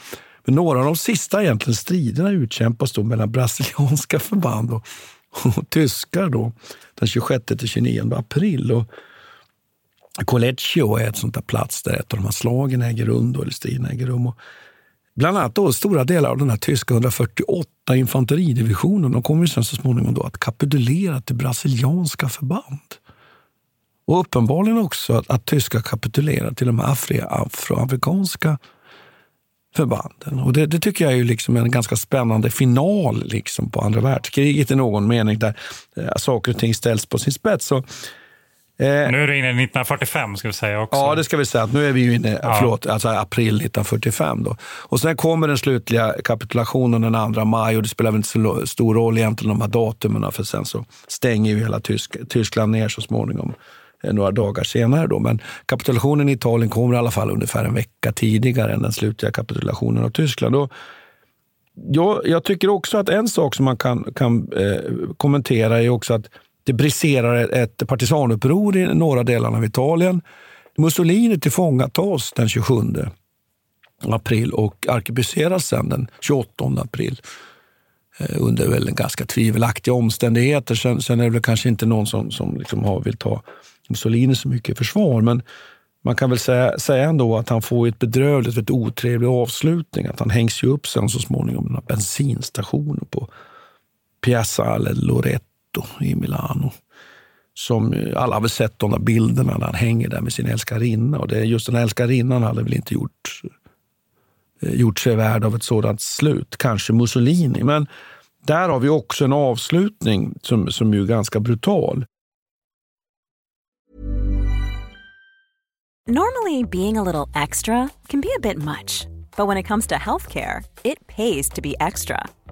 S3: men några av de sista egentligen striderna utkämpas då mellan brasilianska förband och, och tyskar då, den 26 till 29 april. Och Collecchio är ett sånt där plats där ett av de här slagen äger rum, då, eller striden äger rum. Och bland annat då stora delar av den här tyska 148 infanteridivisionen de kommer ju sen så småningom då att kapitulera till brasilianska förband. Och uppenbarligen också att, att tyskar kapitulerar till de afri, afroamerikanska förbanden. Och det, det tycker jag är ju liksom en ganska spännande final liksom på andra världskriget i någon mening där eh, saker och ting ställs på sin spets. Så,
S2: nu är det inne i 1945 ska vi säga också.
S3: Ja, det ska vi säga. Nu är vi ju inne
S2: Ja.
S3: förlåt, alltså april 1945. Då. Och sen kommer den slutliga kapitulationen den 2 maj och det spelar väl inte så stor roll egentligen de här datumen för sen så stänger ju hela Tysk, Tyskland ner så småningom eh, några dagar senare. Då. Men kapitulationen i Italien kommer i alla fall ungefär en vecka tidigare än den slutliga kapitulationen av Tyskland. Och jag, jag tycker också att en sak som man kan, kan eh, kommentera är också att det briserar ett, partisanuppror i norra delarna av Italien. Mussolini tillfångatas den 27 april och arkebuseras sen den 28 april eh, under väl ganska tvivelaktiga omständigheter. Sen, sen är det väl kanske inte någon som, som liksom har, vill ta Mussolini så mycket i försvar, men man kan väl säga, säga ändå att han får ett bedrövligt, ett otrevlig avslutning. Att han hängs ju upp sen så småningom i några bensinstationer på Piazza eller Loreto i Milano. Som eh, alla har väl sett de där bilderna när han hänger där med sin älskarinna. Och det är just den här älskarinnan hade väl inte gjort, eh, gjort sig värd av ett sådant slut. Kanske Mussolini, men där har vi också en avslutning som, som ju är ganska brutal.
S4: Normally, being a little extra can be a bit much, but when it comes to healthcare, it pays to be extra.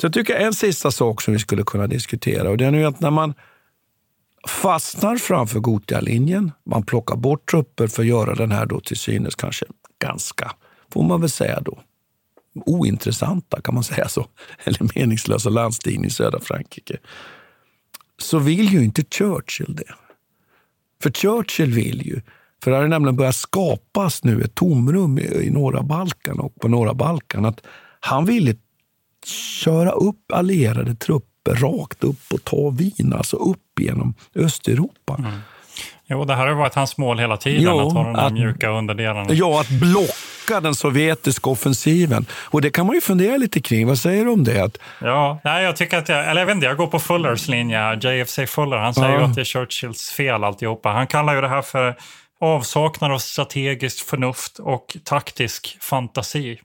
S3: Så jag tycker en sista sak som vi skulle kunna diskutera och det är nu att när man fastnar framför Gotia-linjen, man plockar bort trupper för att göra den här då till synes kanske ganska, får man väl säga då, ointressanta, kan man säga så, eller meningslösa landstigning i södra Frankrike, så vill ju inte Churchill det. För Churchill vill ju, för det har nämligen börjat skapas nu ett tomrum i, i norra Balkan och på norra Balkan, att han ville köra upp allierade trupper rakt upp och ta Wien, alltså upp genom Östeuropa.
S2: Mm. Jo, det här har varit hans mål hela tiden, jo, att ha de att, mjuka underdelarna.
S3: Ja, att blocka den sovjetiska offensiven. Och det kan man ju fundera lite kring. Vad säger du om det? Att...
S2: Ja, nej, jag tycker att jag, eller jag vet inte, jag går på Fullers linje, JFC Fuller. Han säger ja. att det är Churchills fel alltihopa. Han kallar ju det här för avsaknad av strategiskt förnuft och taktisk fantasi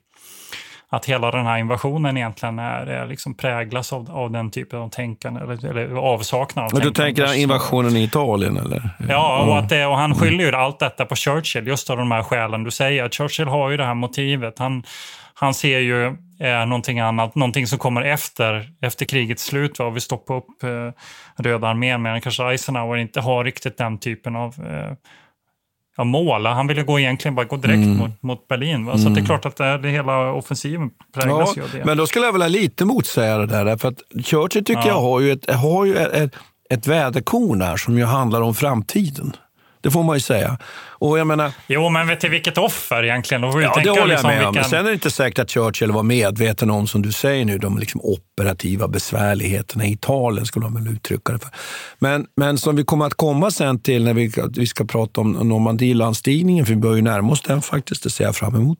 S2: att hela den här invasionen egentligen är, är liksom präglas av, av den typen av tänkande, eller, eller avsaknad av
S3: tänkande. Du tänker invasionen i Italien? Eller?
S2: Ja, och, att det, och han skyller ju allt detta på Churchill, just av de här skälen du säger. Churchill har ju det här motivet. Han, han ser ju eh, någonting annat, någonting som kommer efter, efter krigets slut. Va? Vi stoppar upp eh, Röda armén, medan kanske Eisenhower inte har riktigt den typen av eh, ja, mål. Han ville gå egentligen bara gå direkt mm. mot, mot Berlin. Va? Så mm. det är klart att det, det hela offensiven präglas ja, ju av det.
S3: Men då skulle jag vilja lite motsäga det där. För att Churchill tycker ja. jag har ju ett, har ju ett, ett väderkorn här som ju handlar om framtiden. Det får man ju säga. Och jag menar,
S2: jo, men vet du vilket offer egentligen? Då
S3: ja, det håller jag
S2: liksom
S3: med vilken... om. Men sen är det inte säkert att Churchill var medveten om, som du säger nu, de liksom operativa besvärligheterna i Italien, skulle man väl uttrycka det för. Men, men som vi kommer att komma sen till när vi, vi ska prata om Normandielandstigningen, för vi börjar ju närma oss den faktiskt, det ser jag fram emot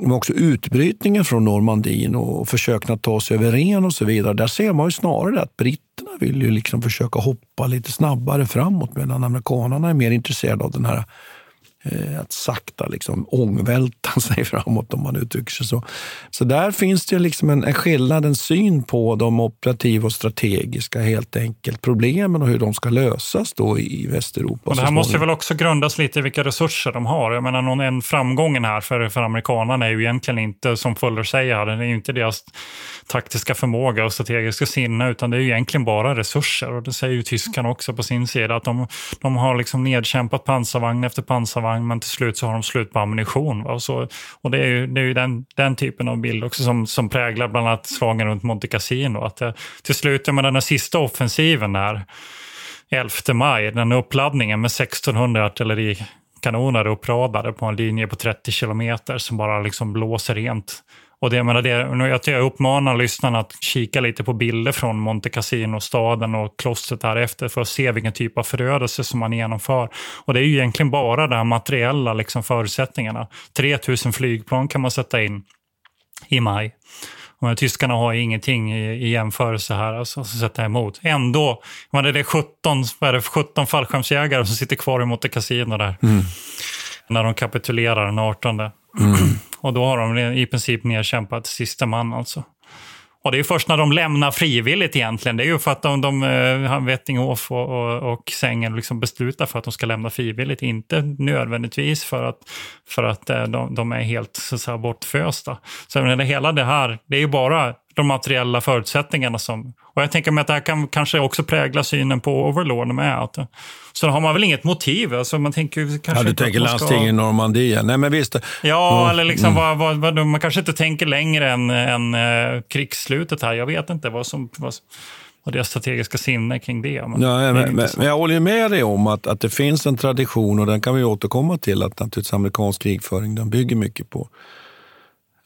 S3: men också utbrytningen från Normandin och försöken att ta sig över Ren och så vidare. Där ser man ju snarare att britterna vill ju liksom försöka hoppa lite snabbare framåt medan amerikanerna är mer intresserade av den här att sakta liksom ångvälta sig framåt om man uttrycker sig så. Så där finns det liksom en, en skillnad, en syn på de operativa och strategiska helt enkelt problemen och hur de ska lösas då i Västeuropa.
S2: Och det här måste väl också grundas lite i vilka resurser de har. Jag menar, någon, en framgången här för, för amerikanerna är ju egentligen inte, som Fuller säger, det är inte deras taktiska förmåga och strategiska sinne, utan det är ju egentligen bara resurser. Och det säger ju tyskarna också på sin sida, att de, de har liksom nedkämpat pansarvagn efter pansarvagn, men till slut så har de slut på ammunition. Va? Och, så, och det är ju, det är ju den, den typen av bild också som, som präglar bland annat slagen runt Monte Cassino. Att det, till slut, med den här sista offensiven där, 11 maj, den uppladdningen med 1600 artillerikanoner uppradade på en linje på 30 kilometer som bara liksom blåser rent och det, jag, menar, det, jag uppmanar lyssnarna att kika lite på bilder från Monte Cassino, staden och klostret därefter för att se vilken typ av förödelse som man genomför. Och det är ju egentligen bara de materiella liksom, förutsättningarna. 3000 flygplan kan man sätta in i maj. Och tyskarna har ingenting i, i jämförelse här alltså, att sätta emot. Ändå, det är 17, vad är det, 17 fallskärmsjägare som sitter kvar i Monte Cassino där. Mm. När de kapitulerar den 18. Mm. Och då har de i princip nedkämpat sista man alltså. Och det är först när de lämnar frivilligt egentligen. Det är ju för att de, de eh, och, och, och Sängen liksom beslutar för att de ska lämna frivilligt. Inte nödvändigtvis för att, för att eh, de, de är helt så att säga, bortfösta. Så hela det här, det är ju bara de materiella förutsättningarna. Som, och jag tänker mig att det här kan kanske också prägla synen på Overlord med. Att, så har man väl inget motiv. Alltså man tänker, kanske
S3: ja, du tänker landsting i Normandie? Nej, men visst.
S2: Ja, mm. eller liksom mm. vad, vad, vad, man kanske inte tänker längre än, än uh, krigsslutet här. Jag vet inte vad som... Vad, och deras strategiska sinne kring det.
S3: Men, ja, men, men, men, jag håller med dig om att, att det finns en tradition och den kan vi återkomma till att naturligtvis amerikansk krigföring den bygger mycket på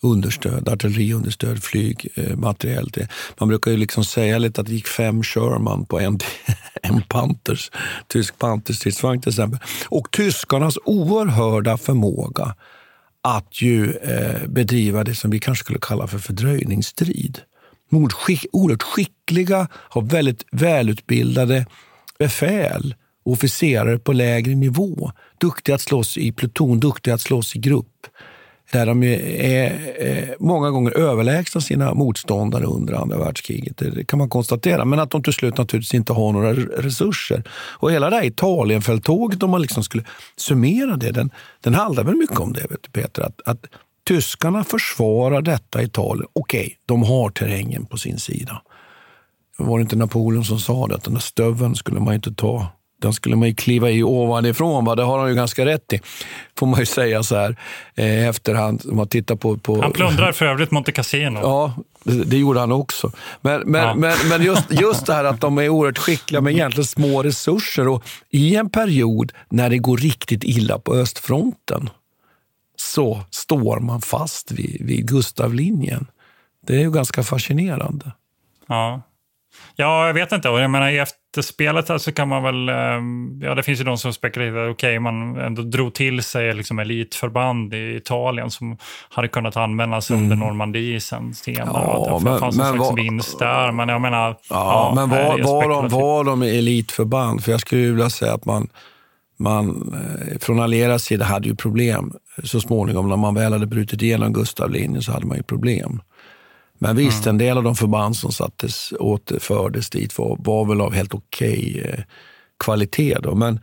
S3: understöd, artilleriunderstöd, flyg, eh, materiellt. Man brukar ju liksom säga lite att det gick fem Sherman på en, en Panthers, tysk Panthers-stridsvagn till exempel. Och tyskarnas oerhörda förmåga att ju eh, bedriva det som vi kanske skulle kalla för fördröjningsstrid. Oerhört skickliga, har väldigt välutbildade befäl officerare på lägre nivå. Duktiga att slåss i pluton, duktiga att slåss i grupp där de är eh, många gånger överlägsna sina motståndare under andra världskriget. Det kan man konstatera. Men att de till slut naturligtvis inte har några resurser. Och hela det här Italienfälttåget, om man liksom skulle summera det, den, den handlar väl mycket om det, vet du, Peter. Att, att tyskarna försvarar detta Italien. Okej, okay, de har terrängen på sin sida. Var det inte Napoleon som sa det, att den där stöveln skulle man inte ta den skulle man ju kliva i ovanifrån. Va? Det har han ju ganska rätt i, får man ju säga så här eh, efterhand. Om man tittar på, på...
S2: Han plundrar för övrigt Monte Cassino.
S3: Ja, det, gjorde han också. Men, men, ja. men, men just, just det här att de är oerhört skickliga med egentligen små resurser. Och I en period när det går riktigt illa på östfronten så står man fast vid, vid Gustavlinjen. Det är ju ganska fascinerande.
S2: Ja. Ja, jag vet inte. Och jag menar, i efterspelet alltså kan man väl... Ehm, ja, det finns ju de som spekulerar okej, okay, man ändå drog till sig liksom elitförband i Italien som hade kunnat användas mm. under Normandie sen senare. Ja, det men, fanns men, en slags var, vinst där. Men jag menar... Ja,
S3: ja men var, var, de, var de elitförband? För jag skulle vilja säga att man man eh, från allierad sida hade ju problem så småningom. När man väl hade brutit igenom Gustavlinjen så hade man ju problem. Men visst, mm. en del av de förband som sattes, återfördes dit var, var väl av helt okej okay, eh, kvalitet. Då. Men,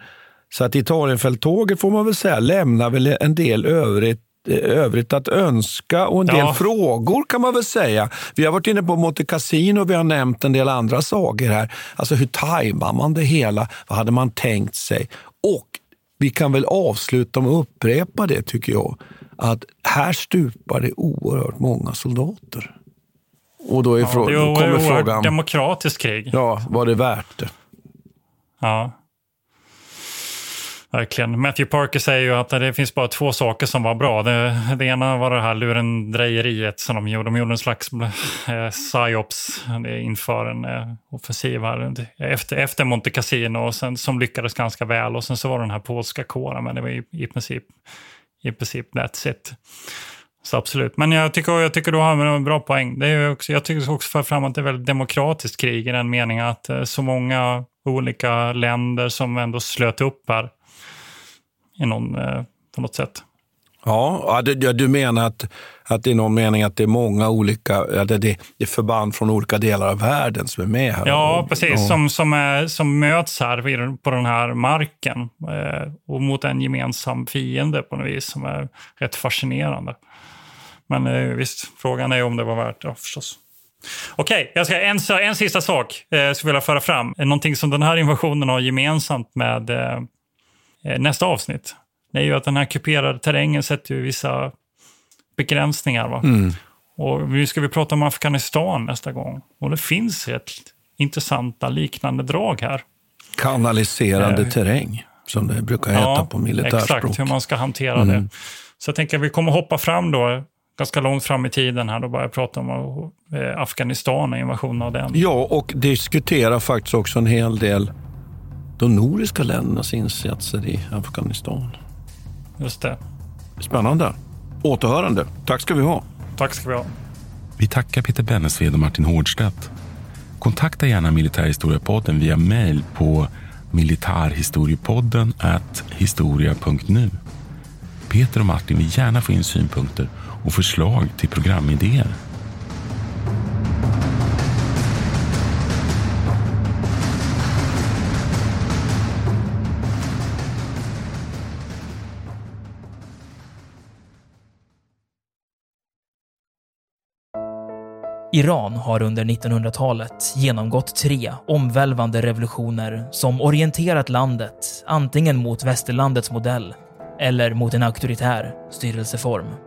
S3: så att Italienfälttåget får man väl säga lämnar väl en del övrigt eh, övrigt att önska och en del ja. frågor kan man väl säga. Vi har varit inne på Monte Cassino och vi har nämnt en del andra saker här. Alltså hur tajmar man det hela? Vad hade man tänkt sig? Och vi kan väl avsluta med att upprepa det tycker jag. Att här stupar det oerhört många soldater. Och då, är ja, frå- då kommer frågan...
S2: demokratiskt krig.
S3: Ja, var det värt det?
S2: Ja. Verkligen. Matthew Parker säger ju att det finns bara två saker som var bra. Det, det ena var det här lurendrejeriet som de gjorde. De gjorde en slags eh, psyops inför en eh, offensiv här efter, efter Monte Cassino och sen, som lyckades ganska väl. Och sen så var det den här polska kåren, men det var i, i princip i princip that's it. Så absolut. Men jag tycker, jag tycker du har en bra poäng. Det är också, jag tycker också för fram att det är väldigt demokratiskt krig i den meningen att eh, så många olika länder som ändå slöt upp här i någon, eh, på något sätt.
S3: Ja, du menar att, att är någon mening att det är många olika, det, det är förband från olika delar av världen som är med här?
S2: Ja, precis. Ja. Som, som, är, som möts här på den här marken eh, och mot en gemensam fiende på något vis som är rätt fascinerande. Men eh, visst, frågan är om det var värt det förstås. Okej, okay, en, en sista sak eh, jag skulle vilja föra fram. Någonting som den här invasionen har gemensamt med eh, eh, nästa avsnitt. Det är ju att den här kuperade terrängen sätter ju vissa begränsningar. Va? Mm. Och nu ska vi prata om Afghanistan nästa gång. Och det finns ett intressanta liknande drag här.
S3: Kanaliserande eh, terräng, som det brukar heta ja, på militärspråk.
S2: Exakt, hur man ska hantera mm. det. Så jag tänker att vi kommer hoppa fram då ganska långt fram i tiden här, då börjar jag prata om eh, Afghanistan och invasionen av den.
S3: Ja, och diskutera faktiskt också en hel del de nordiska ländernas insatser i Afghanistan.
S2: Just det.
S3: Spännande. Återhörande. Tack ska vi ha.
S2: Tack ska vi ha.
S5: Vi tackar Peter Bennesved och Martin Hårdstedt. Kontakta gärna Militärhistoriepodden via mejl på militarhistoriepodden historia.nu. Peter och Martin vill gärna få in synpunkter och förslag till programidéer.
S1: Iran har under 1900-talet genomgått tre omvälvande revolutioner som orienterat landet antingen mot västerlandets modell eller mot en auktoritär styrelseform.